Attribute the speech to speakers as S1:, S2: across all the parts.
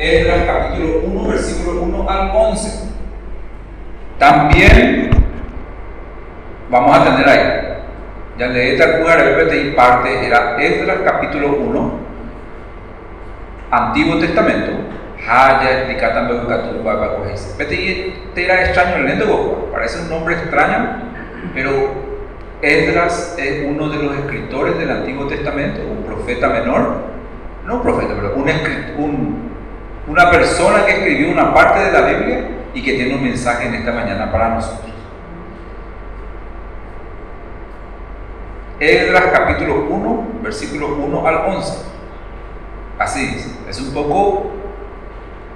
S1: Esdras capítulo 1, versículo 1 al 11. También vamos a tener ahí. Ya leí y parte era Esdras capítulo 1, Antiguo Testamento. Haya explicata en Bejucatú para Pete te era extraño el parece un nombre extraño, pero Esdras es uno de los escritores del Antiguo Testamento, un profeta menor, no un profeta, pero un, un una persona que escribió una parte de la Biblia y que tiene un mensaje en esta mañana para nosotros. Esdras capítulo 1, versículo 1 al 11. Así dice. Es un poco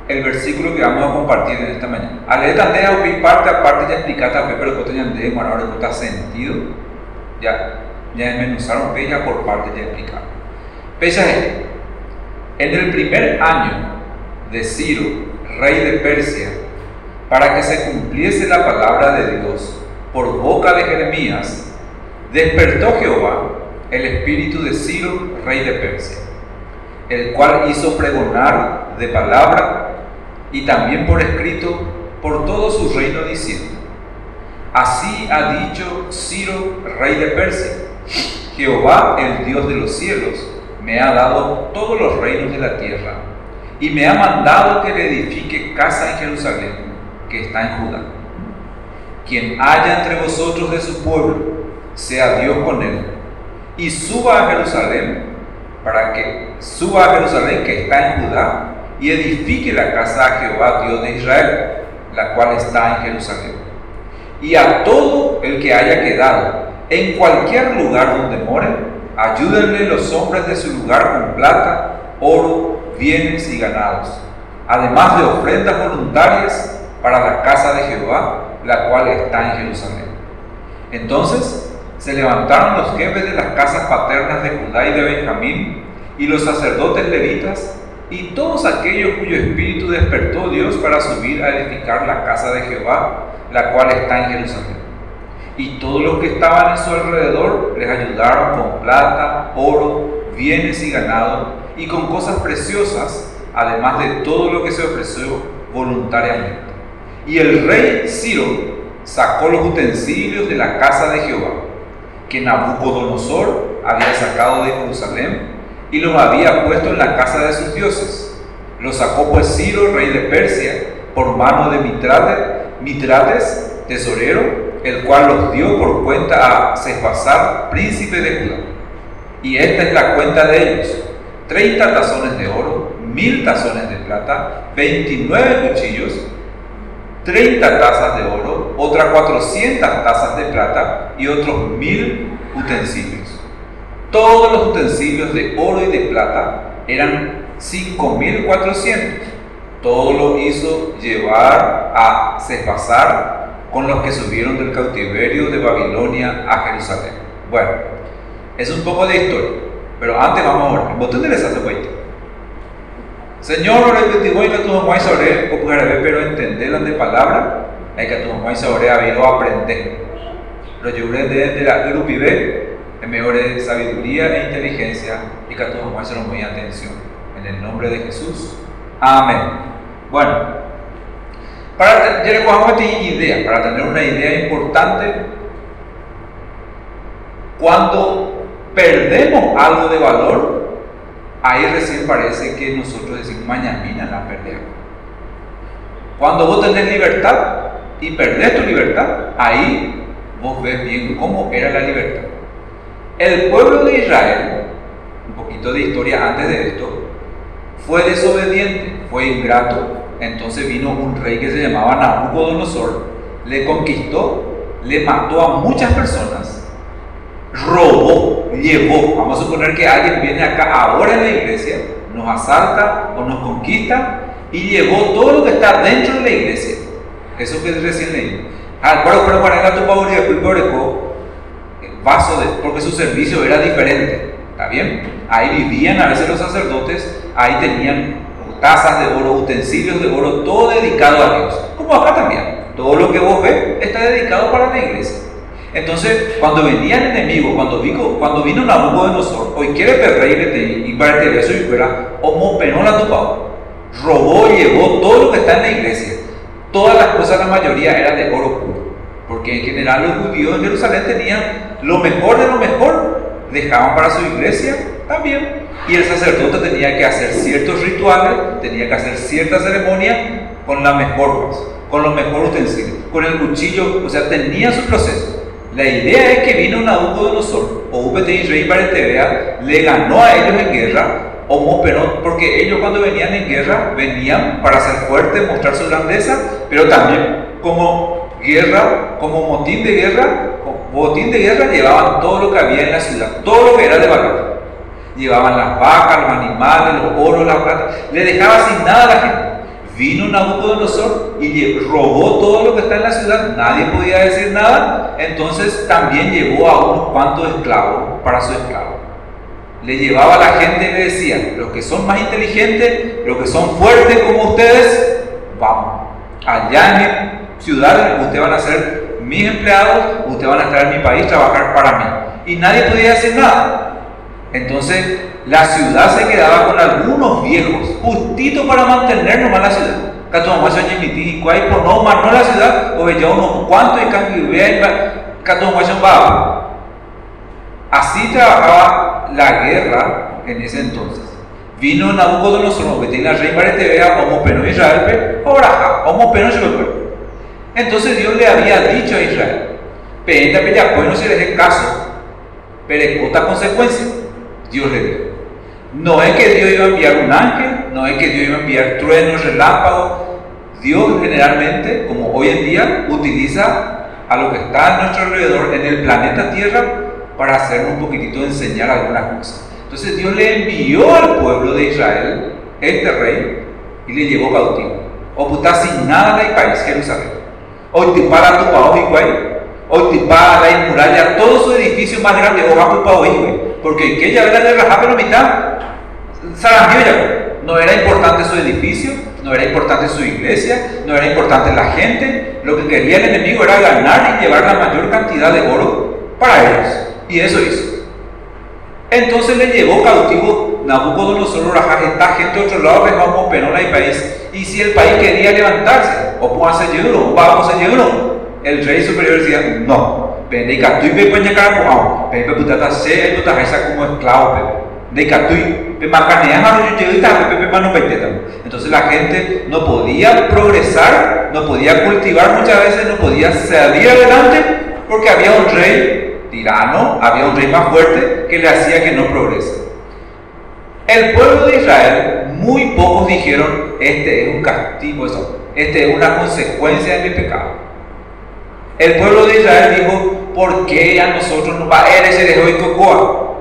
S1: el versículo que vamos a compartir en esta mañana. A leer también parte a parte ya explicada, pero que tenían de ahora que está sentido. Ya, ya desmenuzaron por parte ya explicada. Pese en el primer año de Ciro, rey de Persia, para que se cumpliese la palabra de Dios por boca de Jeremías, despertó Jehová el espíritu de Ciro, rey de Persia, el cual hizo pregonar de palabra y también por escrito por todo su reino diciendo, así ha dicho Ciro, rey de Persia, Jehová, el Dios de los cielos, me ha dado todos los reinos de la tierra y me ha mandado que le edifique casa en Jerusalén, que está en Judá. Quien haya entre vosotros de su pueblo, sea Dios con él, y suba a Jerusalén, para que suba a Jerusalén que está en Judá, y edifique la casa a Jehová, Dios de Israel, la cual está en Jerusalén. Y a todo el que haya quedado en cualquier lugar donde more, ayúdenle los hombres de su lugar con plata, oro, bienes y ganados, además de ofrendas voluntarias para la casa de Jehová, la cual está en Jerusalén. Entonces se levantaron los jefes de las casas paternas de Judá y de Benjamín, y los sacerdotes levitas, y todos aquellos cuyo espíritu despertó Dios para subir a edificar la casa de Jehová, la cual está en Jerusalén. Y todos los que estaban en su alrededor les ayudaron con plata, oro, bienes y ganado, y con cosas preciosas, además de todo lo que se ofreció voluntariamente. Y el rey Ciro sacó los utensilios de la casa de Jehová, que Nabucodonosor había sacado de Jerusalén, y los había puesto en la casa de sus dioses. Los sacó pues Ciro, rey de Persia, por mano de Mitrate, Mitrates, tesorero, el cual los dio por cuenta a Sefasar, príncipe de Judá. Y esta es la cuenta de ellos 30 tazones de oro, 1000 tazones de plata, 29 cuchillos, 30 tazas de oro, otras 400 tazas de plata y otros 1000 utensilios. Todos los utensilios de oro y de plata eran 5400. Todo lo hizo llevar a Cefasar con los que subieron del cautiverio de Babilonia a Jerusalén. Bueno, es un poco de historia. Pero antes vamos a orar. ¿Vos te interesas Señor, ore que te voy a tu mamá sobre, pero entender de palabra, hay que tu mamá sobre ha habido aprender. Lo lloré desde la grupibe, mejor sabiduría e inteligencia, y que tu mamá se lo muy atención. En el nombre de Jesús. Amén. Bueno, para tener una idea, para tener una idea importante, cuando perdemos algo de valor, ahí recién parece que nosotros decimos, mañana la perdemos. Cuando vos tenés libertad y perdés tu libertad, ahí vos ves bien cómo era la libertad. El pueblo de Israel, un poquito de historia antes de esto, fue desobediente, fue ingrato. Entonces vino un rey que se llamaba Nabucodonosor, le conquistó, le mató a muchas personas robó, llevó. Vamos a suponer que alguien viene acá ahora en la iglesia, nos asalta o nos conquista y llevó todo lo que está dentro de la iglesia. Eso que recién leí. Al cual pero para tu favor y vaso de, porque su servicio era diferente. ¿Está bien? Ahí vivían a veces los sacerdotes, ahí tenían tazas de oro, utensilios de oro, todo dedicado a Dios. Como acá también. Todo lo que vos ves está dedicado para la iglesia. Entonces, cuando venían enemigos, cuando vino, cuando vino nosotros, hoy quiere rey y para que eso y fuera, homo la topado. robó, llevó todo lo que está en la iglesia. Todas las cosas, la mayoría eran de oro puro. Porque en general los judíos en Jerusalén tenían lo mejor de lo mejor, dejaban para su iglesia también. Y el sacerdote tenía que hacer ciertos rituales, tenía que hacer cierta ceremonia con la mejor con los mejores utensilios, con el cuchillo, o sea, tenía su proceso. La idea es que vino Nabucodonosor o UPT Rey Tebea, le ganó a ellos en guerra, o porque ellos cuando venían en guerra venían para ser fuertes, mostrar su grandeza, pero también como guerra, como motín de guerra, botín de guerra llevaban todo lo que había en la ciudad, todo lo que era de valor. Llevaban las vacas, los animales, los oros, la plata, le dejaba sin nada a la gente. Vino Nabucodonosor y robó todo lo que está en la ciudad, nadie podía decir nada, entonces también llevó a unos cuantos esclavos para su esclavo. Le llevaba a la gente y le decía, los que son más inteligentes, los que son fuertes como ustedes, vamos, allá en mi ciudad ustedes van a ser mis empleados, ustedes van a estar en mi país, trabajar para mí. Y nadie podía decir nada. Entonces la ciudad se quedaba con algunos viejos, justito para mantener nomás la ciudad. Catuamacho ñemiti, cuay no más no la ciudad, o ya unos cuantos y canguibea Catuamacho va. Así trabajaba la guerra en ese entonces. Vino Nabucodonosor, que tiene la rey Baretebea, como peno Israel, ahora, como peno Entonces Dios le había dicho a Israel, penda pues no se dé caso, pero otra consecuencia. Dios le dio. No es que Dios iba a enviar un ángel, no es que Dios iba a enviar truenos, relámpagos. Dios generalmente, como hoy en día, utiliza a lo que está a nuestro alrededor en el planeta Tierra para hacernos un poquitito enseñar algunas cosas. Entonces Dios le envió al pueblo de Israel este rey y le llevó cautivo. O puta sin nada en el país, Jerusalén. O para tu país, hoy te para la muralla, todo su edificio más grande, o país, porque que ya era Rahab la mitad, ya. No era importante su edificio, no era importante su iglesia, no era importante la gente. Lo que quería el enemigo era ganar y llevar la mayor cantidad de oro para ellos. Y eso hizo. Entonces le llevó cautivo Nabucodonosor Rajaj, esta gente otro lado, dejamos penona el país. Y si el país quería levantarse, o puede hacer o vamos a hacer el rey superior decía, no, entonces la gente no podía progresar no podía cultivar muchas veces no podía salir adelante porque había un rey tirano había un rey más fuerte que le hacía que no progrese el pueblo de Israel muy pocos dijeron este es un castigo eso. Este es una consecuencia de mi pecado el pueblo de Israel dijo, ¿por qué a nosotros nos va a ese de hoy cocoa?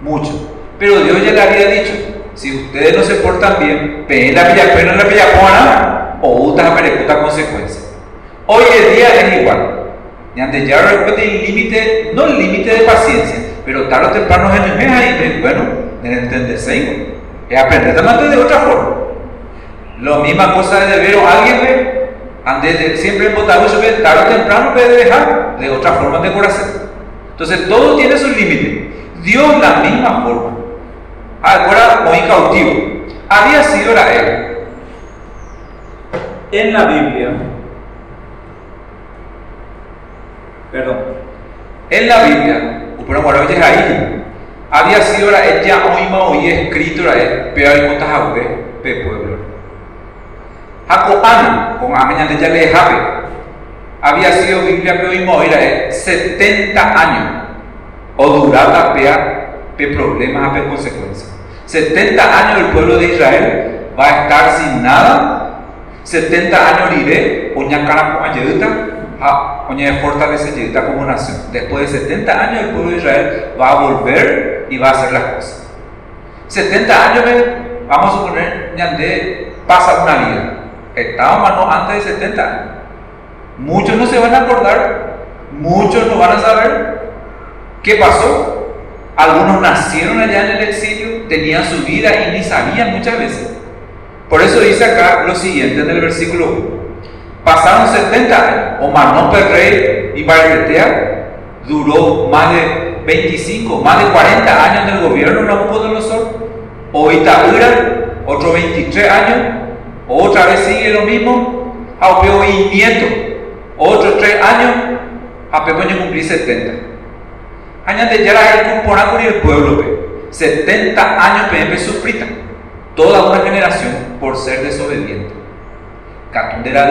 S1: Mucho. Pero Dios ya le había dicho, si ustedes no se portan bien, ven la pillapena la pillapona o utas a consecuencia. Hoy el día es igual. Y antes ya el límite, no el límite de paciencia, pero tarde o temprano en el ahí, bueno, en entenderse, es aprender también de otra forma. Lo misma cosa de ver a alguien antes siempre en votado tarde o temprano puede dejar de otra forma de corazón. Entonces todo tiene su límite. Dios la misma forma. Ahora muy cautivo. Había sido la él. En la Biblia. Perdón. En la Biblia. Había sido la ella hoy hoy escrito la. Pero hay cosas a pueblo. Jacoán, con Jabe, había sido Biblia que oímos era 70 años, o duraba pea, pe problemas, pe consecuencias. 70 años el pueblo de Israel va a estar sin nada, 70 años iré, oña cara como ayuda, oña de fortaleza como nación. Después de 70 años el pueblo de Israel va a volver y va a hacer las cosas. 70 años, vamos a suponer, de pasa una vida. Estábamos antes de 70 años. Muchos no se van a acordar, muchos no van a saber qué pasó. Algunos nacieron allá en el exilio, tenían su vida y ni sabían muchas veces. Por eso dice acá lo siguiente en el versículo 1. Pasaron 70 años, Omar rey y Barretea duró más de 25, más de 40 años en el gobierno de Nabucodonosor, o Itaúra, otros 23 años, Otra vez sigue lo mismo, a y nieto. Otros tres años, a Pepe cumplir 70. Años de ya el con el pueblo, 70 años Pepe sufrita. Toda una generación por ser desobediente. Catún de la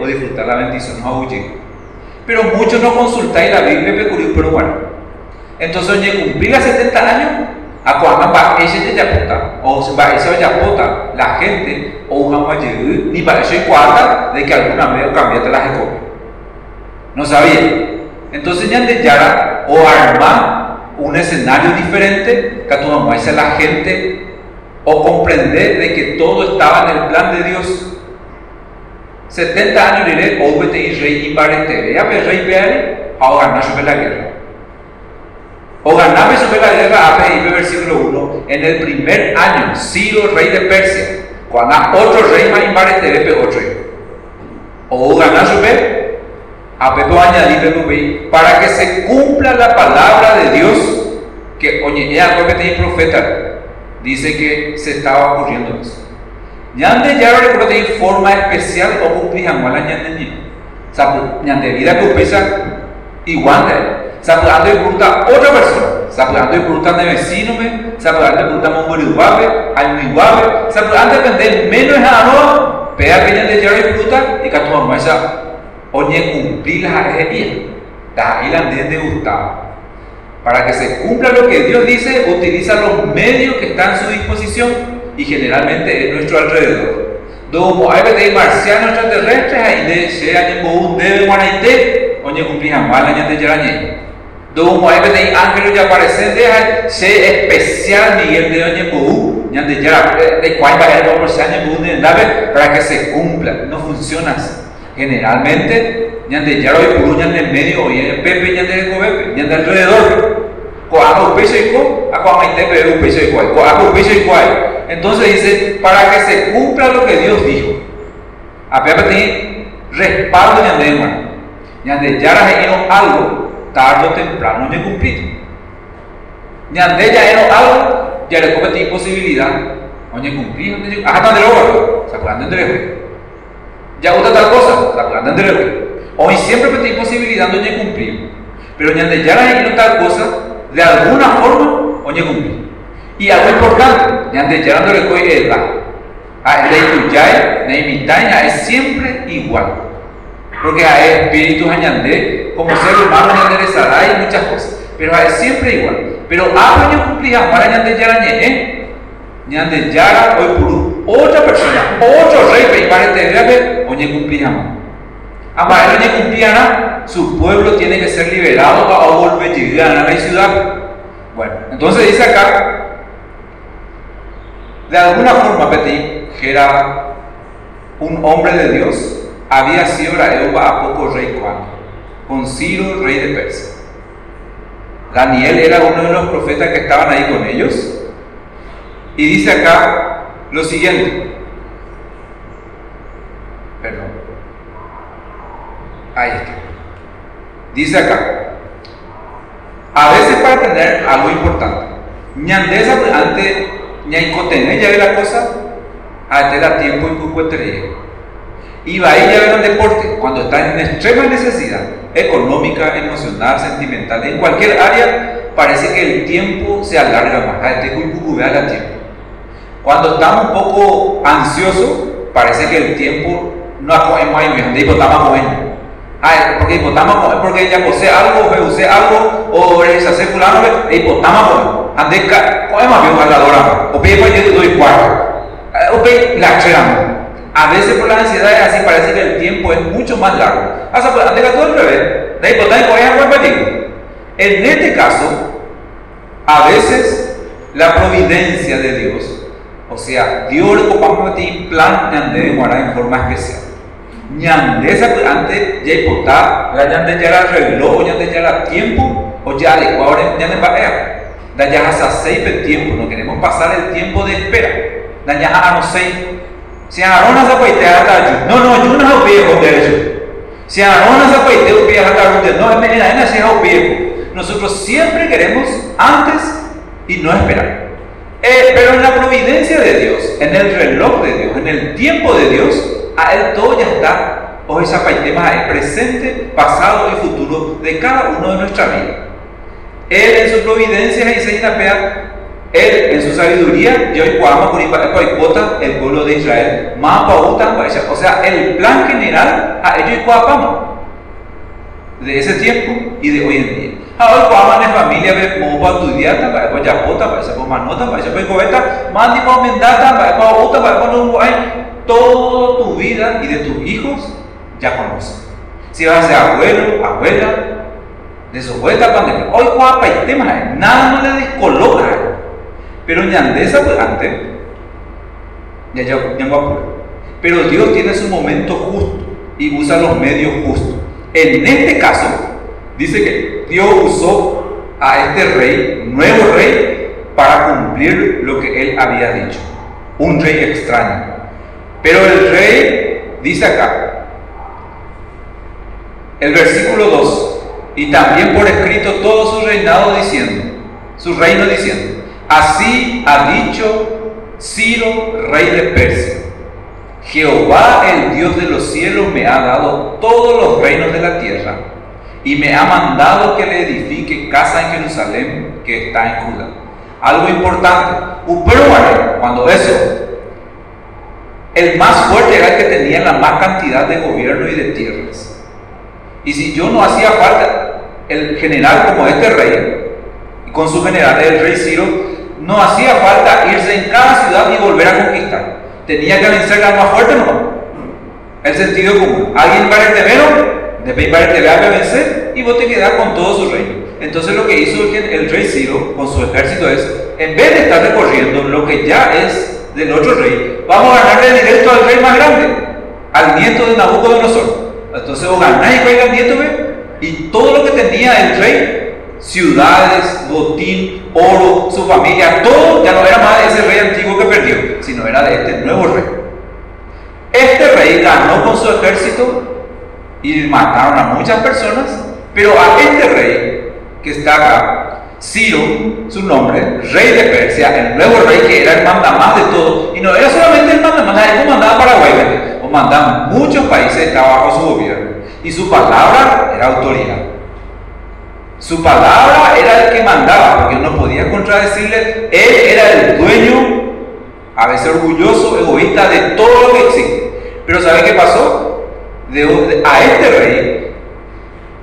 S1: o disfrutar la bendición no huye. Pero muchos no consultáis la Biblia, pero bueno. Entonces, oye, cumplir 70 años, Aku akan ba ese de japota o ba ese de japota la gente o hama llegue ni para eso cuarta de que alguna vez cambiaste la jeco. No sabía. Entonces ya de Yara o armar un escenario diferente que tu dice la gente o comprender de que todo estaba en el plan de Dios. 70 años diré, o vete y rey y parete, ya ve rey peare, ahora ganar sobre la guerra. O ganaba sobre la guerra API, versículo 1, en el primer año, Ciro, rey de Persia, cuando otro rey más terepe otro. O ganaba a Pepe añadir para que se cumpla la palabra de Dios, que oye, fue que profeta, dice que se estaba ocurriendo eso. Ñande ya recuerdo de forma especial o cumplir a la ñande ni. Sabu, ñande vida que pesa igual Sapurando y bruta otra persona. Sapurando y bruta de vecino, sapurando y bruta momoriuabe, almiuabe, sapurando depende menos a no, pea que de yaro y bruta y que tu mamá esa oye cumplir las arejías. Da ahí la de gustaba. Para que se cumpla lo que Dios dice, utiliza los medios que están a su disposición y generalmente en nuestro alrededor. Domo hay de marcianos extraterrestres, ahí de se hay un debe guanaite, oye cumplir jamás la ña de. Do moebe de ángel ya aparecen de se especial Miguel de Oñe Pú, de de cuál a de para que se cumpla, no funciona así. Generalmente, de ya hoy puru de medio, hoy en pepe, ñande de cobepe, de alrededor. Un peso y a un peso y cual, un peso y. Entonces dice, para que se cumpla lo que Dios dijo. A pepe tiene respaldo de de ya algo tarde o temprano me cumprido. Ñande ya era algo, ya le cometí imposibilidad. Oye, cumplí, donde yo, ajá, de luego, ¿se acuerdan de luego? Ya otra tal cosa, ¿se acuerdan de luego? Hoy siempre metí imposibilidad, donde cumplí. Pero ñande ya era tal cosa, de alguna forma, oye, cumplí. Y algo importante, ñande ya no le coge el la. A el de de imitaña, es siempre igual. Porque hay espíritus añandé como ser humano enderezará y muchas cosas, pero es siempre igual. Pero a yo cumplía para ñande yara ñe, ñande yara hoy puru, otra persona, otro rey para entender oye cumplía Ama el cumplía su pueblo tiene que ser liberado para volver a a la ciudad. Bueno, entonces dice acá, de alguna forma, Petit, que era un hombre de Dios, había sido la Eva a poco rey cuando con Ciro, rey de Persia. Daniel era uno de los profetas que estaban ahí con ellos. Y dice acá lo siguiente. Perdón. Ahí está. Dice acá. A veces para tener algo importante. Ñandesa ñaicotené ya ve la cosa. A da tiempo y cucuetería. Y va a ir a ver un deporte cuando está en extrema necesidad económica, emocional, sentimental, en cualquier área, parece que el tiempo se alarga más. la tiempo. Cuando estamos un poco ansiosos, parece que el tiempo no acogemos ahí mismo, de votamos bueno. Ah, porque votamos porque ya posee algo, usé algo, o se hace fulano, y votamos bueno. Ande, cogemos a la dora, o pide para yo doy cuarto, o pide la cheramos. A veces por la ansiedad es así, parece que el tiempo es mucho más largo. Hasta pues, ante todo al revés. En este caso, a veces la providencia de Dios, o sea, Dios le copamos ti plan ñande en forma especial. Ñande esa antes ya hipotá, la ñande ya la reloj, ñande ya la tiempo, o ya le ahora ñande va Da ya hasta seis de tiempo, no queremos pasar el tiempo de espera. Da ya a no seis si Arona zapaite hata No, no, yo no pie con derecho. Si Arona zapaite pie hata no, es menina, es pie. Nosotros siempre queremos antes y no esperar. Eh, pero en la providencia de Dios, en el reloj de Dios, en el tiempo de Dios, a Él todo ya está. Hoy esa es presente, pasado y futuro de cada uno de nuestra vida. Él en su providencia y se él en su sabiduría, yo y el pueblo de Israel, o sea, el plan general a ellos y de ese tiempo y de hoy en día. Ahora cuando en familia ve cómo va tu día, para que ya pota, para se manota, para se cobeta, mandi para mendata, para que otra, para no hay toda tu vida y de tus hijos ya conoces. Si vas a ser abuelo, abuela, de su vuelta pandemia, hoy guapa y tema, nada no le descoloca. Pero ñandesa pues antes, ya ya Pero Dios tiene su momento justo y usa los medios justos. En este caso, dice que Dios usó a este rey, nuevo rey, para cumplir lo que él había dicho. Un rey extraño. Pero el rey dice acá, el versículo 2, y también por escrito todo su reinado diciendo, su reino diciendo, así ha dicho Ciro, rey de Persia Jehová, el Dios de los cielos, me ha dado todos los reinos de la tierra y me ha mandado que le edifique casa en Jerusalén que está en Judá. Algo importante, cuando eso, el más fuerte era el que tenía la más cantidad de gobierno y de tierras. Y si yo no hacía falta, el general como este rey, y con su general, el rey Ciro, no hacía falta irse en cada ciudad y volver a conquistar tenía que vencer al más fuerte, no. El sentido común. Alguien el temero, debe para el a vencer y vos te quedás con todo su reino. Entonces lo que hizo el, rey Ciro con su ejército es, en vez de estar recorriendo lo que ya es del otro rey, vamos a ganarle directo al rey más grande, al nieto de Nabucodonosor. Entonces vos ganáis con el nieto, ¿ve? y todo lo que tenía el rey ciudades, botín, oro, su familia, todo ya no era más de ese rey antiguo que perdió, sino era de este nuevo rey. Este rey ganó con su ejército y mataron a muchas personas, pero a este rey que está acá, Ciro, su nombre, rey de Persia, el nuevo rey que era el mandamás de todo, y no era solamente el mandamás, él mandaba Paraguay, o mandaba muchos países, estaba bajo su gobierno, y su palabra era autoridad. Su palabra era el que mandaba, porque no podía contradecirle. Él era el dueño, a veces orgulloso, egoísta de todo lo que existe. Pero ¿sabe qué pasó? a este rey,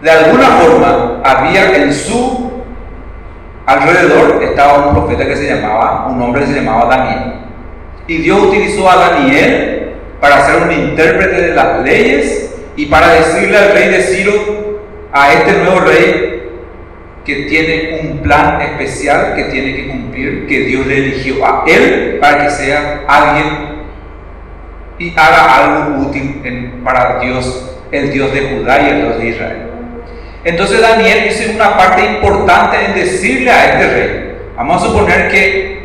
S1: de alguna forma, había en su alrededor, estaba un profeta que se llamaba, un hombre que se llamaba Daniel. Y Dios utilizó a Daniel para ser un intérprete de las leyes y para decirle al rey de Ciro, a este nuevo rey, que tiene un plan especial que tiene que cumplir, que Dios le eligió a él para que sea alguien y haga algo útil para Dios, el Dios de Judá y el Dios de Israel. Entonces Daniel hizo una parte importante en decirle a este rey, vamos a suponer que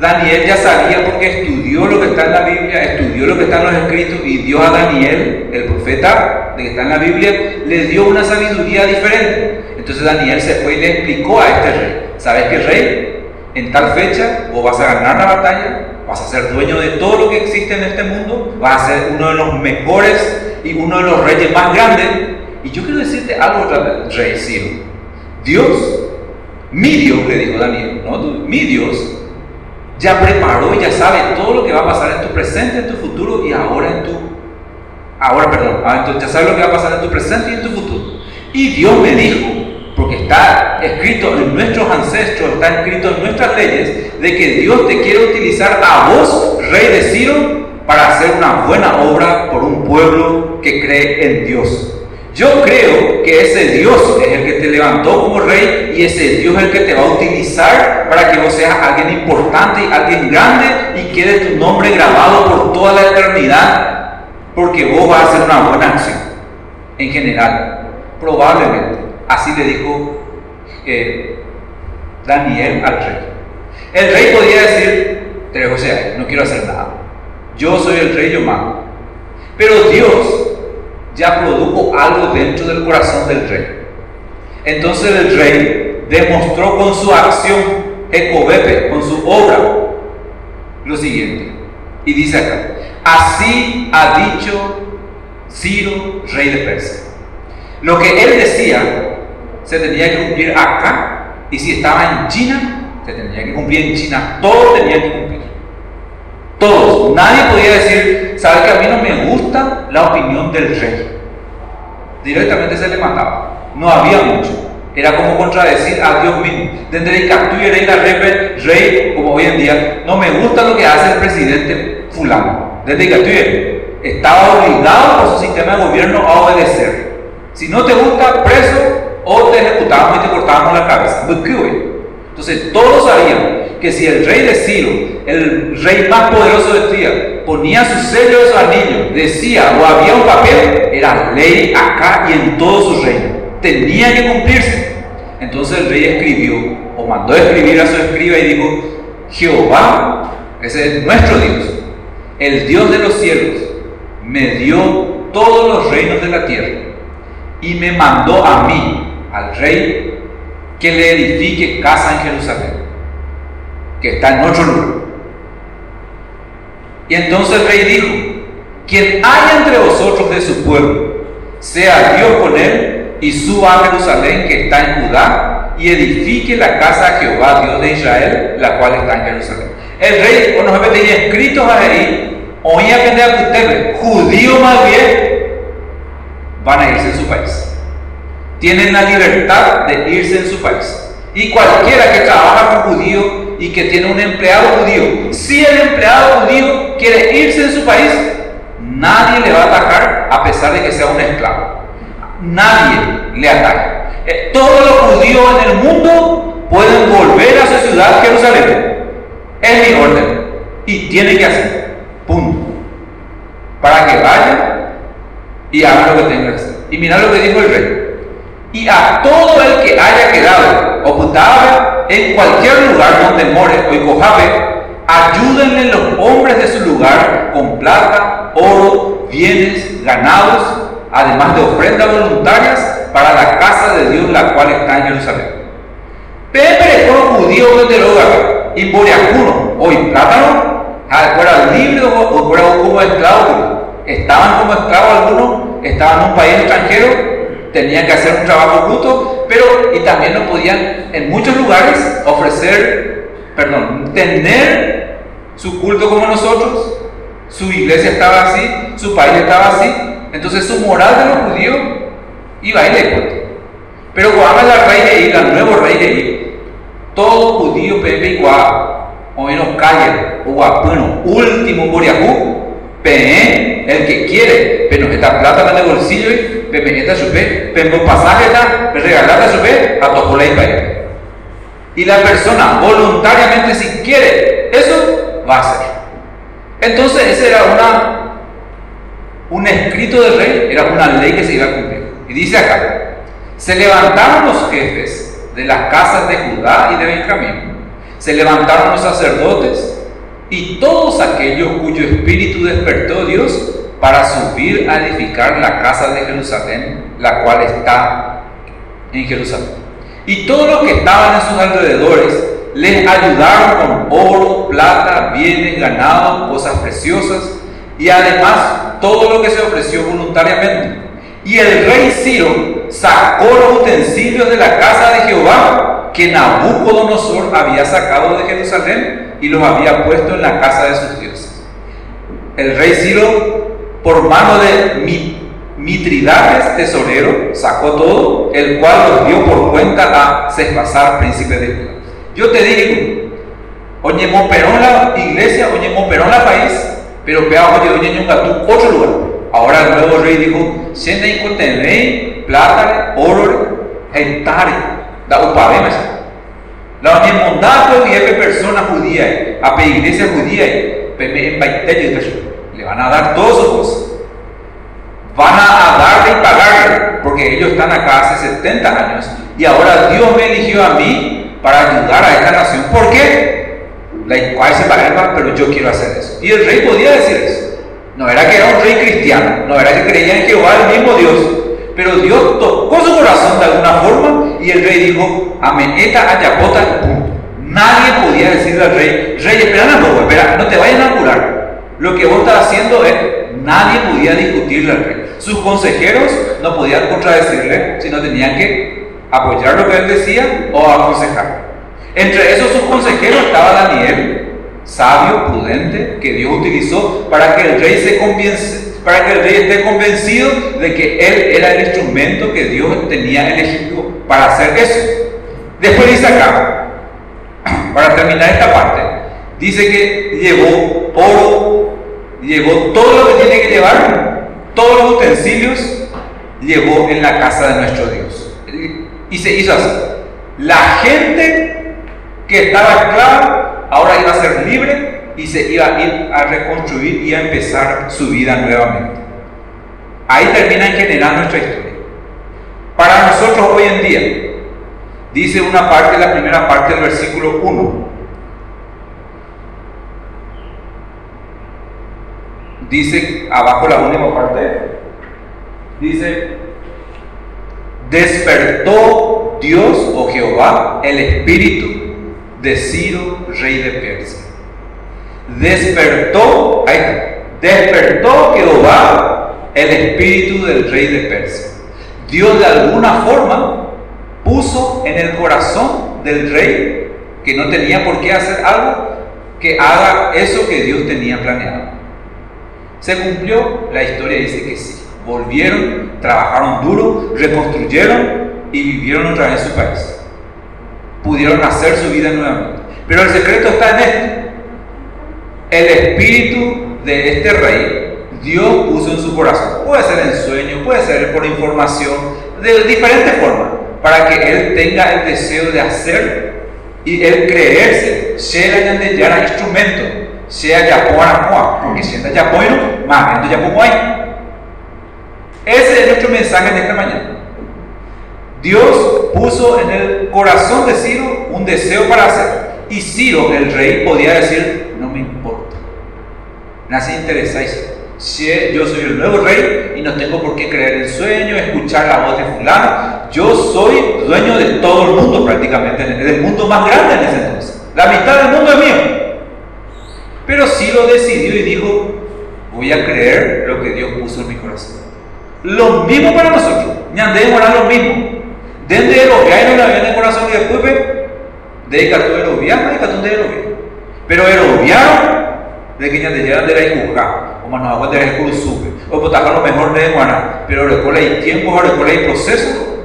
S1: Daniel ya sabía porque estudió lo que está en la Biblia, estudió lo que está en los escritos y dio a Daniel, el profeta que está en la Biblia, le dio una sabiduría diferente. Entonces Daniel se fue y le explicó a este rey, ¿sabes qué rey? En tal fecha vos vas a ganar la batalla, vas a ser dueño de todo lo que existe en este mundo, vas a ser uno de los mejores y uno de los reyes más grandes. Y yo quiero decirte algo, rey Ciro. Dios, mi Dios, le dijo Daniel, no mi Dios, ya preparó y ya sabe todo lo que va a pasar en tu presente, en tu futuro y ahora en tu... Ahora, perdón, ah, ya sabe lo que va a pasar en tu presente y en tu futuro. Y Dios me dijo, está escrito en nuestros ancestros, está escrito en nuestras leyes, de que Dios te quiere utilizar a vos, rey de Ciro, para hacer una buena obra por un pueblo que cree en Dios. Yo creo que ese Dios es el que te levantó como rey y ese Dios es el que te va a utilizar para que vos seas alguien importante, alguien grande y quede tu nombre grabado por toda la eternidad, porque vos vas a hacer una buena acción en general, probablemente. Así le dijo eh, Daniel al rey. El rey podía decir, pero José, no quiero hacer nada. Yo soy el rey, yo mando. Pero Dios ya produjo algo dentro del corazón del rey. Entonces el rey demostró con su acción, Ecobepe, con su obra lo siguiente. Y dice acá, así ha dicho Ciro, rey de Persia. Lo que él decía se tenía que cumplir acá y si estaba en China, se tenía que cumplir en China. Todo tenía que cumplir. Todos. Nadie podía decir, ¿sabe que a mí no me gusta la opinión del rey? Directamente se le mataba. No había mucho. Era como contradecir a Dios mismo. Desde que tú eres la rey, como hoy en día, no me gusta lo que hace el presidente fulano. Desde que estaba obligado por su sistema de gobierno a obedecer. Si no te gusta, preso o te ejecutamos y te cortábamos la cabeza. Entonces todos sabían que si el rey de Ciro, el rey más poderoso de Tía, ponía su sello de su anillo, decía o había un papel, era ley acá y en todo su reino. Tenía que cumplirse. Entonces el rey escribió o mandó escribir a su escriba y dijo, Jehová, ese es nuestro Dios, el Dios de los cielos, me dio todos los reinos de la tierra y me mandó a mí, al rey, que le edifique casa en Jerusalén, que está en otro lugar. Y entonces el rey dijo, quien haya entre vosotros de su pueblo, sea Dios con él y suba a Jerusalén que está en Judá y edifique la casa de Jehová, Dios de Israel, la cual está en Jerusalén. El rey, cuando se tenía escritos ahí, oía que de ustedes, judío más bien, van a irse en su país tienen la libertad de irse en su país. Y cualquiera que trabaja con judío y que tiene un empleado judío, si el empleado judío quiere irse en su país, nadie le va a atacar a pesar de que sea un esclavo. Nadie le ataca. Eh, todos los judíos en el mundo pueden volver a su ciudad, Jerusalén. Es mi orden. Y tiene que hacer. Punto. Para que vaya y haga lo que tenga que hacer. Y mira lo que dijo el rey y a todo el que haya quedado ocultado en cualquier lugar donde more o cojave, ayúdenle los hombres de su lugar con plata, oro, bienes, ganados, además de ofrendas voluntarias para la casa de Dios, la cual está en Jerusalén. Pepe con judíos de hogar y Boriacuno, hoy plátano, fuera libre o fuera como esclavos, estaban como esclavos algunos, estaban en un país extranjero tenían que hacer un trabajo justo, pero y también no podían en muchos lugares ofrecer, perdón, tener su culto como nosotros. Su iglesia estaba así, su país estaba así, entonces su moral de los judíos iba a ir de Pero cuando la rey de el nuevo rey de ahí, todo judío pepe igual, o menos calle, o guapuno, último boriajú, el que quiere, pero esta plata en el bolsillo y su supe, pero pasaje está regalada supe a tocola y Y la persona voluntariamente si quiere, eso va a hacer. Entonces ese era una un escrito del rey, era una ley que se iba a cumplir. Y dice acá, se levantaron los jefes de las casas de Judá y de Benjamín, se levantaron los sacerdotes y todos aquellos cuyo espíritu despertó Dios para subir a edificar la casa de Jerusalén, la cual está en Jerusalén. Y todos los que estaban en sus alrededores les ayudaron con oro, plata, bienes, ganado, cosas preciosas y además todo lo que se ofreció voluntariamente. Y el rey Ciro sacó los utensilios de la casa de Jehová que Nabucodonosor había sacado de Jerusalén y los había puesto en la casa de sus dioses. El rey Ciro por mano de Mitridates, tesorero, sacó todo, el cual los dio por cuenta a Cespasar, príncipe de Judá. Yo te digo, oye, perón la iglesia, oye, perón la país, pero vea, oye, tú otro lugar. Ahora el nuevo rey dijo, en rey, plata, oro, hectare, da un paveme. La mondato y es persona judía, a iglesia judía, le van a dar todas sus cosas. Van a darle y pagarle, porque ellos están acá hace 70 años y ahora Dios me eligió a mí para ayudar a esta nación. ¿Por qué? La cual se paga, pero yo quiero hacer eso. Y el rey podía decir eso. No era que era un rey cristiano, no era que creía en Jehová, el mismo Dios. Pero Dios tocó su corazón de alguna forma y el rey dijo, ameneta ayapota, punto. Nadie podía decirle al rey, rey, espera poco, espera, no te vayas a apurar. Lo que vos estás haciendo es, nadie podía discutirle al rey. Sus consejeros no podían contradecirle, sino tenían que apoyar lo que él decía o aconsejar. Entre esos sus consejeros estaba Daniel, sabio, prudente, que Dios utilizó para que el rey se para que el rey esté convencido de que él era el instrumento que Dios tenía elegido para hacer eso. Después dice acá, para terminar esta parte, dice que llevó oro, llevó todo lo que tiene que llevar, todos los utensilios, llevó en la casa de nuestro Dios. Y se hizo así. La gente que estaba esclava ahora iba a ser libre y se iba a ir a reconstruir y a empezar su vida nuevamente. Ahí termina en general nuestra historia. Para nosotros hoy en día, dice una parte, la primera parte del versículo 1. Dice abajo la última parte, dice, despertó Dios o Jehová el espíritu de Ciro, rey de Persia. Despertó, ahí está, despertó Jehová el espíritu del rey de Persia. Dios de alguna forma puso en el corazón del rey que no tenía por qué hacer algo, que haga eso que Dios tenía planeado. Se cumplió, la historia dice que sí. Volvieron, trabajaron duro, reconstruyeron y vivieron otra vez su país. Pudieron hacer su vida nuevamente. Pero el secreto está en esto. El espíritu de este rey Dios puso en su corazón. Puede ser en sueño, puede ser por información, de diferentes formas, para que él tenga el deseo de hacer y el creerse, sea ya instrumento, sea ya por porque sienta ya bueno, más ya ahí. Ese es nuestro mensaje de esta mañana. Dios puso en el corazón de Ciro un deseo para hacer. Y Ciro, el rey, podía decir, no me importa. Nace interesáis yo soy el nuevo rey y no tengo por qué creer en sueño, escuchar la voz de fulano. Yo soy dueño de todo el mundo prácticamente, del mundo más grande en ese entonces. La mitad del mundo es mío. Pero lo decidió y dijo, voy a creer lo que Dios puso en mi corazón. Lo mismo para nosotros. Ñandemos lo mismo. Desde lo que hay en la el corazón y después, dedica todo el obviar, dedica todo el Pero el obviar, de que ñandemos de la juzgar como nos aguanta el curso o pues lo mejor de guana pero recuerda hay tiempo recuerda hay proceso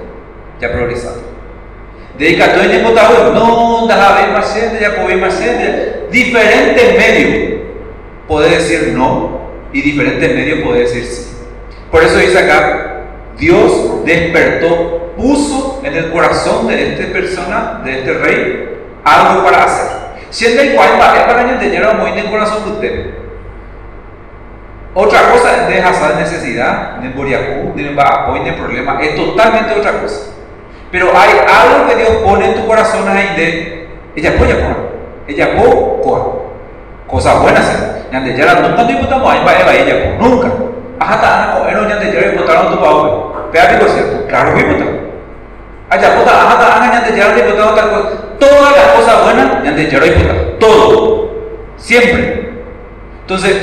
S1: ya progresado dedica todo el tiempo no da ver más gente ya puedo más gente diferentes medios puede decir no y diferentes medios puede decir sí. Por eso dice acá Dios despertó puso en el corazón de esta persona de este rey algo para hacer siendo igual es para entender muy en el corazón de usted otra cosa de esa necesidad, de boriacú, de apoyo, de problema, es totalmente otra cosa. Pero hay algo que Dios pone en tu corazón ahí de, ella apoya ella apoya. Cosas buenas, ya de ya no tanto imputamos ahí va a ella nunca. Ajá, está, no, no, ya de ya imputaron tu pavo. Pero digo cierto, claro que imputamos. Allá puta, ajá, está, ya de ya imputado tal cosa. Todas las cosas buenas, ya de ya imputado. Todo. Siempre. Entonces,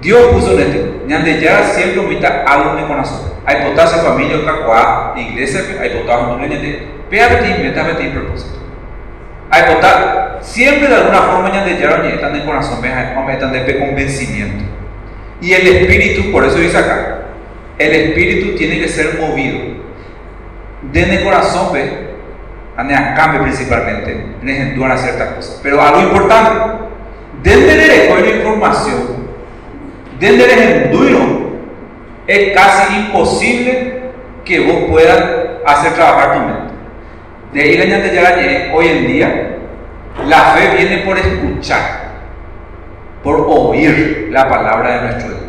S1: Dios puso en este, ñande ya siempre omita algo en el corazón. Hay potasio familia cacuá, iglesia, hay potasio no ñande, péate meta meta propósito. Hay potasio, siempre de alguna forma ñande ya están en el corazón, están de convencimiento. Y el espíritu, por eso dice acá, el espíritu tiene que ser movido. Desde el corazón, ve, a cambio principalmente, necesitan hacer ciertas cosas. Pero algo importante, desde la información, desde el duro es casi imposible que vos puedas hacer trabajar tu mente. De ahí la ya hoy en día, la fe viene por escuchar, por oír la palabra de nuestro Dios.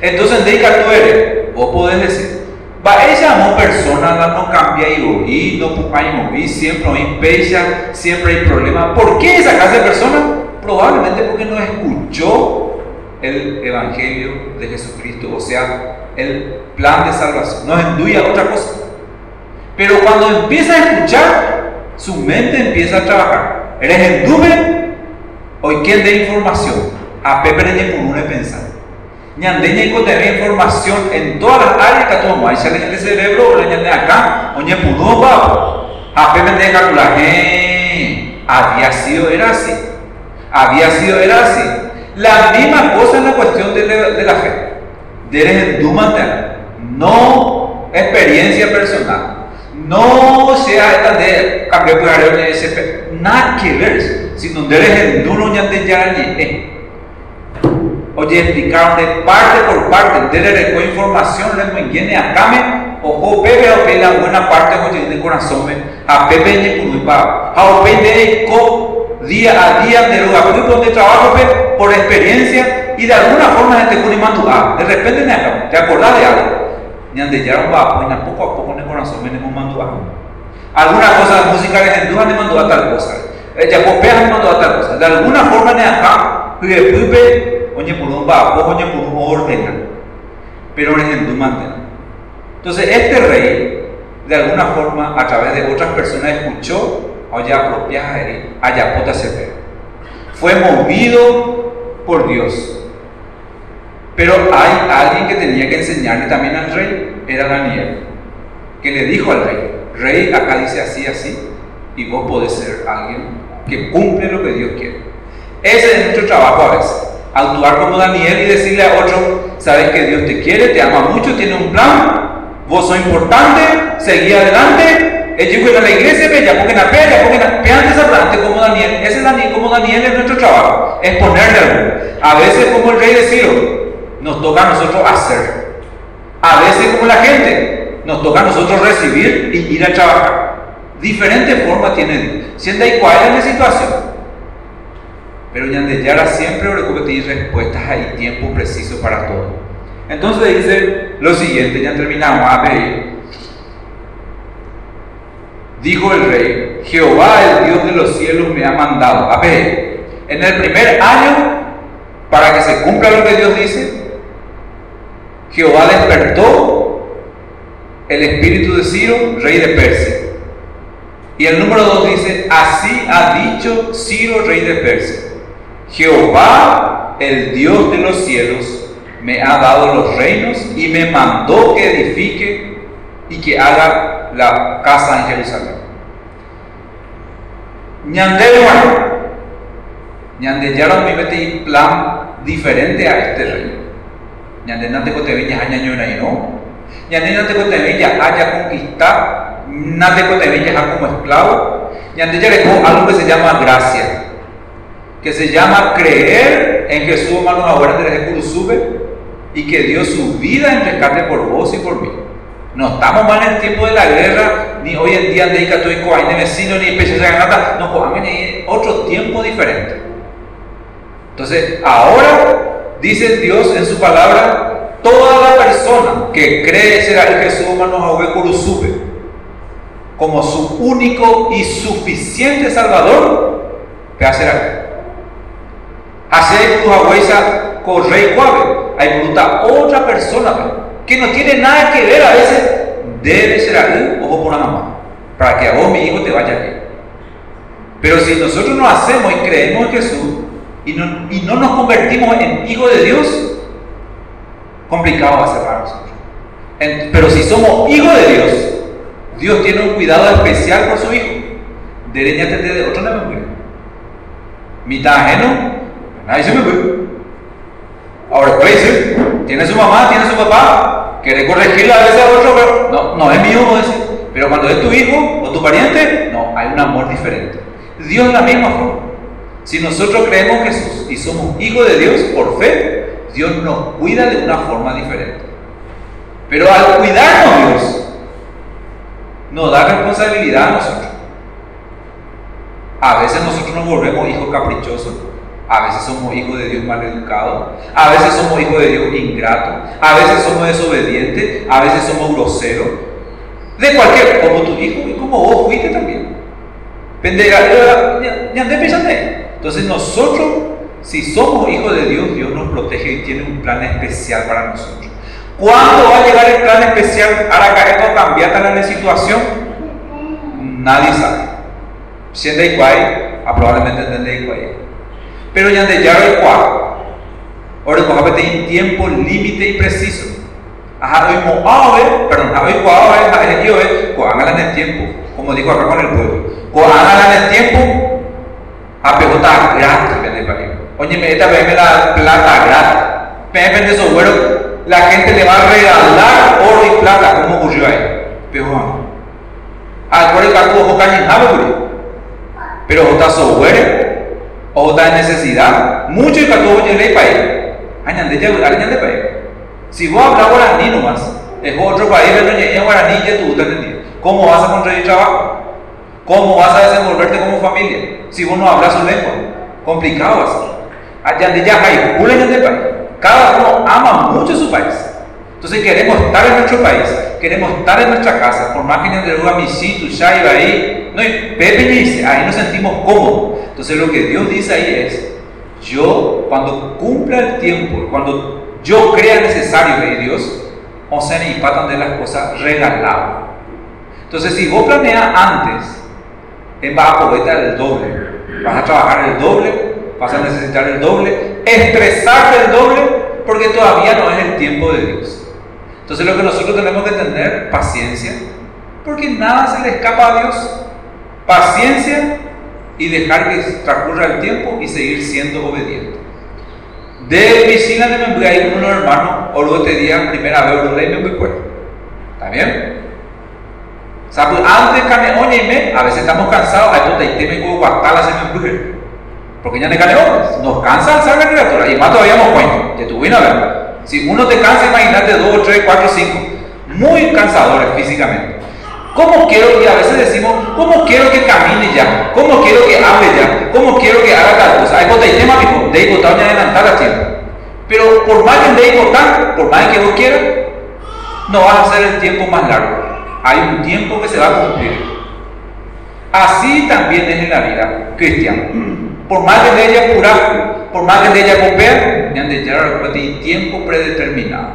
S1: Entonces, de tú eres, vos podés decir, va, ella no persona, no cambia y oír, no hay mover, siempre hay pecha, siempre hay problemas. ¿Por qué esa clase de persona? Probablemente porque no escuchó el Evangelio de Jesucristo, o sea, el plan de salvación. No enduya otra cosa. Pero cuando empieza a escuchar, su mente empieza a trabajar. ¿Eres endume? Hoy quién de información? A Pepe le pensar. Ñandeña y tener información en todas las áreas que tomamos. Ahí sale el cerebro, o le acá, oye, pudo, A Pepe de calcular, había sido, era así. Había sido, era así. La misma cosa en la cuestión de, la fe. De endúmate, no experiencia personal. No sea esta de cambiar por área de nada que ver, sino de eres duro ya de ya Oye, explicaron de parte por parte, de la información, le viene a Kame, o o pepe o la buena parte oye de corazón, a pepe ni culpa, a pepe co día a día de lo que de trabajo por experiencia y de alguna forma este cunimantua, de repente te acordás de algo, ni ande ya va, pues poco a poco en el corazón me mandua. Alguna cosa música de hindú me mandó a tal cosa, ella popea me mandó a tal cosa, de alguna forma ne acá, por un pero Entonces este rey, de alguna forma, a través de otras personas, escuchó, oye, apropiada, allá puta Fue movido por Dios. Pero hay alguien que tenía que enseñarle también al rey, era Daniel, que le dijo al rey, rey, acá dice así, así, y vos podés ser alguien que cumple lo que Dios quiere. Ese es nuestro trabajo a veces, actuar como Daniel y decirle a otro, sabes que Dios te quiere, te ama mucho, tiene un plan, vos sos importante, seguí adelante, ellos a la iglesia, ya porque la ya porque antes adelante como Daniel, ese es Daniel, como Daniel es nuestro trabajo, es ponerle. A veces como el rey de Ciro, nos toca a nosotros hacer. A veces como la gente, nos toca a nosotros recibir y ir a trabajar. Diferente forma tiene Dios. Siendo igual en la situación. Pero ya de Yara siempre que tiene respuestas hay tiempo preciso para todo. Entonces dice lo siguiente, ya terminamos. A. Dijo el rey, Jehová el Dios de los cielos me ha mandado. A en el primer año, para que se cumpla lo que Dios dice, Jehová despertó el espíritu de Ciro, rey de Persia. Y el número 2 dice, así ha dicho Ciro, rey de Persia. Jehová, el Dios de los cielos, me ha dado los reinos y me mandó que edifique y que haga la casa en Jerusalén. Ñandero, Ñandeyaron mi un plan diferente a este rey ñande nate ko tevi ñaja ñañona no ñande nate ko tevi ya haya conquistar nate ko tevi ya como esclavo. Ñande ya dejó algo que se llama gracia que se llama creer en Jesús hermano ahora de sube y que dio su vida en rescate por vos y por mí no estamos mal en el tiempo de la guerra, ni hoy en día de estoy con vecino, ni peces de nada, no, pues otro tiempo diferente. Entonces, ahora dice Dios en su palabra, toda la persona que cree será el Jesús humano sube como su único y suficiente Salvador, ¿qué hacerá? Hacer tu abuela con rey cuave. Hay otra persona que no tiene nada que ver a veces, debe ser ahí, ojo por la mamá, para que a vos, mi hijo, te vaya bien. Pero si nosotros no hacemos y creemos en Jesús, y no, nos convertimos en hijos de Dios, complicado va a ser para nosotros. pero si somos hijos de Dios, Dios tiene un cuidado especial por su hijo. De otro no me Mitad ajeno, nadie se fue. Ahora decir, tiene su mamá, tiene su papá, quiere corregirle a veces a otro, pero no, no es mi hijo Pero cuando es tu hijo o tu pariente, no, hay un amor diferente. Dios es la misma forma. Si nosotros creemos en Jesús y somos hijos de Dios por fe, Dios nos cuida de una forma diferente. Pero al cuidarnos Dios, nos da responsabilidad a nosotros. A veces nosotros nos volvemos hijos caprichosos, a veces somos hijos de Dios mal educados, a veces somos hijos de Dios ingratos, a veces somos desobedientes, a veces somos groseros. De cualquier, como tu hijo y como vos fuiste también. Pendeja, ya, entonces nosotros, si somos hijos de Dios, Dios nos protege y tiene un plan especial para nosotros. ¿Cuándo va a llegar el plan especial para que esto cambiar la situación? Nadie sabe. siendo igual, probablemente entender igual. Pero ya de ya el cual, ahora como tiene tiempo límite y preciso. Ajá, hoy mo ave, perdón, hoy cual ave, yo es, cuál en el tiempo, como dijo acá con el pueblo. Cuál en el tiempo, a pelota gratis, vende para Oye, me esta vez me da plata gratis. Me vende software, la gente le va a regalar oro y plata, como ocurrió ahí. Pero, ah, por el cargo, ojo, cañinado, pero está software, o está necesidad, mucho y para todo el país. Añade ya, añade país. Si vos hablas guaraní nomás, es otro país, pero no guaraní, ya tú entendido. ¿Cómo vas a conseguir trabajo? ¿Cómo vas a desenvolverte como familia? Si vos no hablas su lengua, complicado así. Allá de ya hay de país. Cada uno ama mucho su país. Entonces queremos estar en nuestro país, queremos estar en nuestra casa, por más que nos de mi sitio, ya ahí, no, Pepe dice, ahí nos sentimos cómodos. Entonces lo que Dios dice ahí es, yo cuando cumpla el tiempo, cuando yo crea necesario de Dios, o sea, y patan de las cosas regaladas. Entonces si vos planeas antes, en bajo poeta el doble, vas a trabajar el doble, vas a necesitar el doble, estresarte el doble, porque todavía no es el tiempo de Dios. Entonces lo que nosotros tenemos que tener, paciencia, porque nada se le escapa a Dios. Paciencia y dejar que transcurra el tiempo y seguir siendo obediente. De piscina de me voy a ir con unos hermanos, o luego este día, primera vez, o me voy ¿Está bien? ¿Sabes? Antes cane oye me, a veces estamos cansados, hay donde teme como guatala se me empuje. Porque ya ne cane nos cansa alzar la criatura, y más todavía nos cuento, te verdad. Si uno te cansa, imagínate dos, tres, cuatro, cinco. Muy cansadores físicamente. ¿Cómo quiero, y a veces decimos, ¿cómo quiero que camine ya? ¿Cómo quiero que hable ya? ¿Cómo quiero que haga tal cosa? Hay cosas tema, dijo, de votar ni adelantar a tiempo. Pero por más que de votar, por más que vos quieras, no vas a hacer el tiempo más largo. Hay un tiempo que se va a cumplir. Así también es en la vida cristiana. Por más que de ella pura, por más que de ella copia, ya han de llegar a tiempo predeterminado.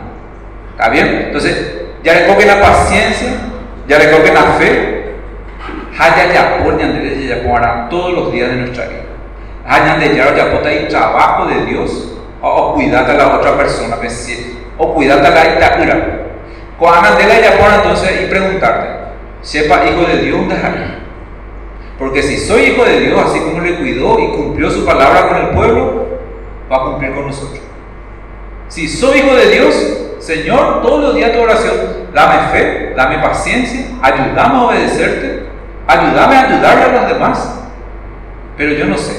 S1: ¿Está bien? Entonces, ya recogen la paciencia, ya recogen la fe, haya ya por de ya para todos los días de nuestra vida. Haya de llegar por el trabajo de Dios, o cuidar a la otra persona, o cuidar a la itaura. Cuando de la ya entonces y preguntarte, sepa hijo de Dios, dejar porque si soy hijo de Dios, así como le cuidó y cumplió su palabra con el pueblo, va a cumplir con nosotros. Si soy hijo de Dios, Señor, todos los días de oración, dame fe, dame paciencia, ayúdame a obedecerte, ayúdame a ayudarle a los demás. Pero yo no sé,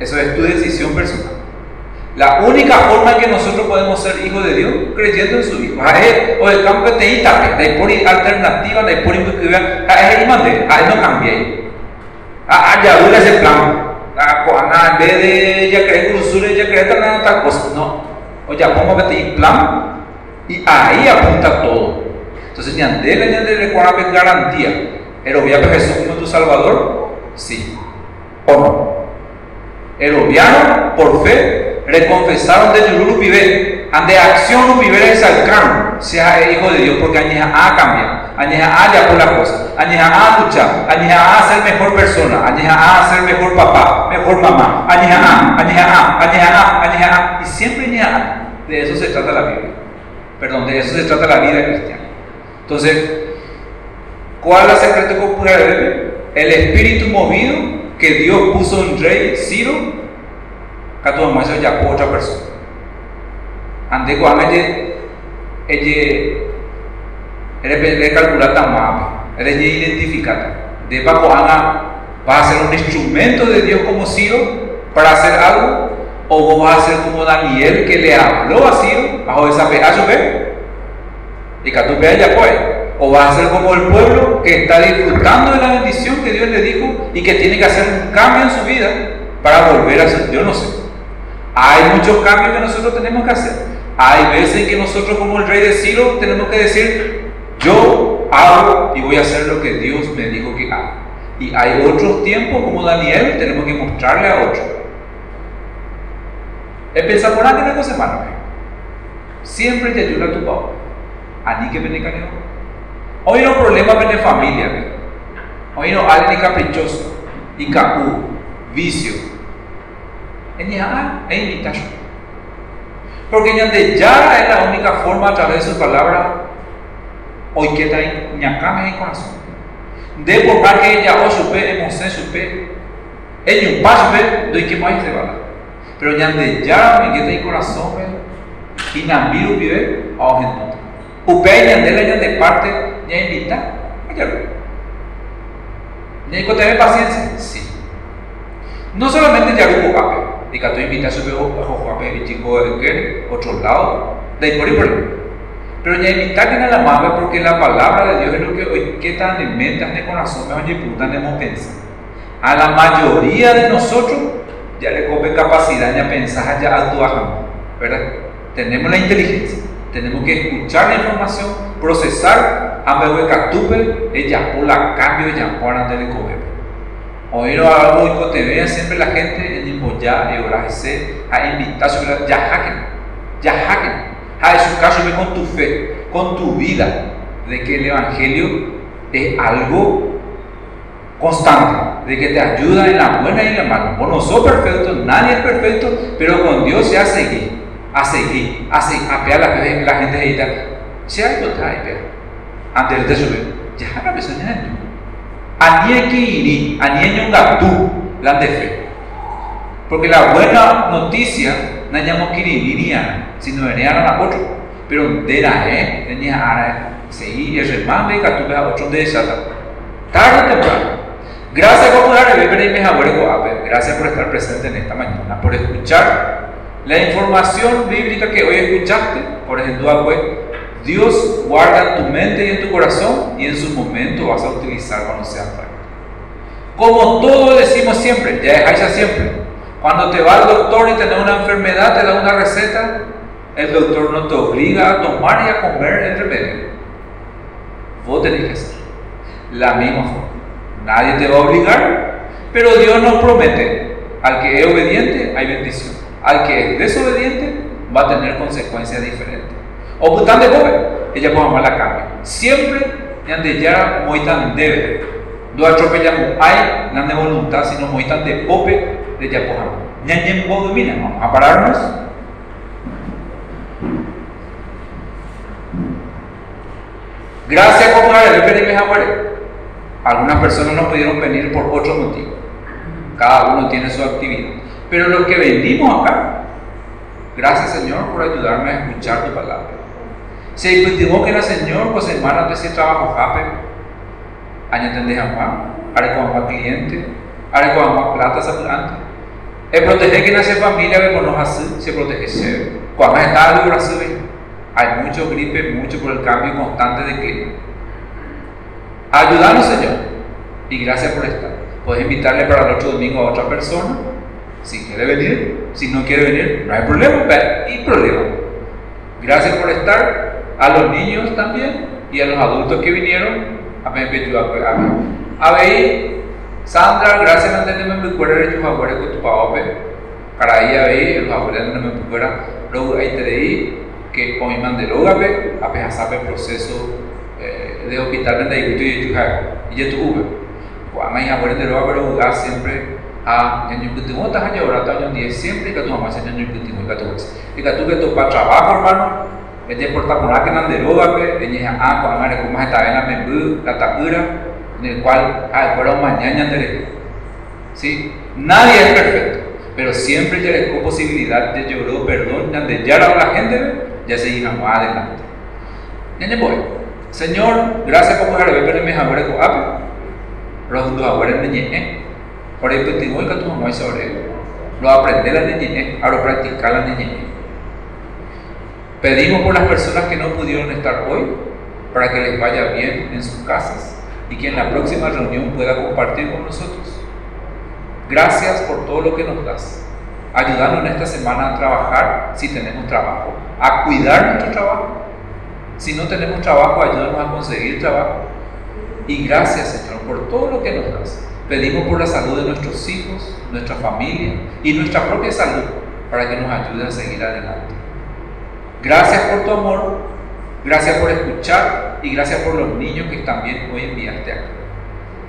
S1: eso es tu decisión personal. La única forma en que nosotros podemos ser hijos de Dios, creyendo en su Hijo. O el campo que te por alternativa, de por investigación, a él a él no cambié. Ah, ya dura ese plan. Ah, en vez de ya creer cursura, ya creer tal cosa. No. O ya pongo plan y ahí apunta todo. Entonces, ñandele, ñandele, cuál garantía. ¿El obviado Jesús como tu Salvador? Sí. ¿O no? El obviano, por fe, reconfesaron de Yululu Pibe, ante acción es salcano, sea hijo de Dios, porque añeja a cambiar, añeja a ya por la cosa, añeja a luchar, añeja a ser mejor persona, añeja a ser mejor papá, mejor mamá, añeja a, añeja a, añeja a, añeja a, y siempre añeja a. De eso se trata la Biblia. Perdón, de eso se trata la vida cristiana. Entonces, ¿cuál es el secreto popular El espíritu movido que Dios puso en rey Ciro katu maso ya ko otra persona. Ande ko anga je ella ele calcular mapa ele identificar. De pa ko anga va a ser un instrumento de Dios como Ciro para hacer algo o vos vas a ser como Daniel que le habló a Ciro bajo esa pedazo ve y que veas ya pues. O vas a ser como el pueblo que está disfrutando de la bendición que Dios le dijo y que tiene que hacer un cambio en su vida para volver a ser, yo no sé. Hay muchos cambios que nosotros tenemos que hacer. Hay veces que nosotros como el rey de Ciro tenemos que decir, yo hago y voy a hacer lo que Dios me dijo que haga. Y hay otros tiempos como Daniel, tenemos que mostrarle a otro. El pensar por alguien cosa semana. Siempre te ayuda tu papá. A ti que viene Hoy no problema en familia. Hoy no alguien caprichoso. y capú, vicio. Ya es invitación. Porque ya es la única forma a través de su palabra, hoy que está en ñacame en corazón. De por más que ella o supe, emoción supe, ella un paso, doy que más te va. Pero ya ya me queda en corazón, y nambiru vive, a gente. Upé ñandela ya de parte, ya invita, ya ¿Y tener paciencia? Sí. No solamente ya hubo pape, y que tú invitas a su pape y chico de otro lado, de ahí por ahí por pero ya invitar que la madre porque la palabra de Dios es lo que hoy que tan en mente, en el corazón, me oye puta, hemos pensado. A la mayoría de nosotros ya le come capacidad ya pensar, ya actuar, ¿verdad? Tenemos la inteligencia, tenemos que escuchar la información, procesar, ambe catupe, ella por la cambio, ella por ande de comer. Algo que te vea siempre la gente en el ahora se a invitar sobre ya hacken, ya hacken. A su caso con tu fe, con tu vida, de que el evangelio es algo constante, de que te ayuda en la buena y en la mala. Vos no sos perfecto, nadie es perfecto, pero con Dios se hace seguir a seguir, a seguir, a pegar la, la gente edita. Si hay otra, hay Antes de subir, ya no me soñé. Anie que iri, anie un gatú, la de fe. Porque la buena noticia no llamó que iría, sino venía a la otro. Pero de la eh, tenía a seguir el remate, gatú, a otro de esa. Tarde o temprano. Gracias por Gracias por estar presente en esta mañana, por escuchar la información bíblica que hoy escuchaste, por ejemplo, Dios guarda en tu mente y en tu corazón y en su momento vas a utilizar cuando sea práctico. Como todos decimos siempre, ya dejáis siempre. Cuando te va al doctor y tenés una enfermedad, te da una receta, el doctor no te obliga a tomar y a comer el remedio. Vos tenés que hacer la misma forma. Nadie te va a obligar, pero Dios nos promete, al que es obediente hay bendición al que es desobediente va a tener consecuencias diferentes. O tan de joven, ella puede la cambio. Siempre de ya muy tan debe. No atropellamos hay no de voluntad, sino muy tan de pope de ya podamos. Ñañen domina, vamos a pararnos. Gracias por el Algunas personas no pudieron venir por otro motivo. Cada uno tiene su actividad. Pero lo que vendimos acá, gracias Señor por ayudarme a escuchar tu palabra. Se cultivó que el Señor, pues hermano, ese trabajo jape, año tendés a Juan, haré con más cliente, haré con más plata adelante. El proteger que nace familia, ve con así, se protege. Cuando está algo así, hay mucho gripe, mucho por el cambio constante de clima. Ayúdanos, Señor, y gracias por estar. Puedes invitarle para el otro domingo a otra persona si quiere venir, si no quiere venir, no hay problema, y problema. Gracias por estar, a los niños también y a los adultos que vinieron. A a ver, Sandra, gracias por tenerme me recuerdo de tus abuelos con tu papá. Para ahí a ver, los abuelos no me recuerdo, luego ahí te leí que con mi mandé luego a ver, a ver, sabe el proceso eh, de hospital de ahí y tu y ya tuve. Cuando mis abuelos de luego a jugar siempre a ñaño kutimo ta hanya ora ta ñon siempre que tu mamá se ñaño kutimo ka tu y que tu que tu pa trabajo hermano que te porta por que nan de roba que ella a con amare como está en el cual pero mañana de sí nadie es perfecto pero siempre ya les posibilidad de llorar perdón de ya la gente ya se más adelante ñaño voy Señor, gracias por poder ver mis abuelos con ape. Los dos abuelos de ñeñe. Por el testimonio que tu mamá sobre lo aprender la niñez, ahora practicar la niñez. Pedimos por las personas que no pudieron estar hoy para que les vaya bien en sus casas y que en la próxima reunión pueda compartir con nosotros. Gracias por todo lo que nos das. Ayúdanos en esta semana a trabajar si tenemos trabajo, a cuidar nuestro trabajo. Si no tenemos trabajo, ayúdanos a conseguir trabajo. Y gracias, Señor, por todo lo que nos das. Pedimos por la salud de nuestros hijos, nuestra familia y nuestra propia salud para que nos ayude a seguir adelante. Gracias por tu amor, gracias por escuchar y gracias por los niños que también hoy enviaste acá.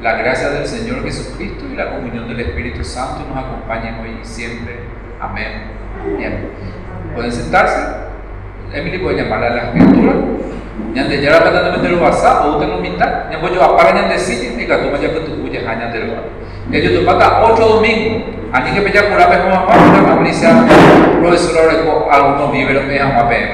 S1: la gracia del Señor Jesucristo y la comunión del Espíritu Santo nos acompañen hoy y siempre. Amén. Bien. Pueden sentarse. Emily puede llamarle a la escritura. Ya la pata meter WhatsApp o usted no minta. Ya voy a apagar ñande sí, y que tú me llamas tu cuya a ñande lo. Ya yo te pata ocho domingos. A mí que por la vez como mamá, una mamá, profesora, algunos víveros me llaman a PM.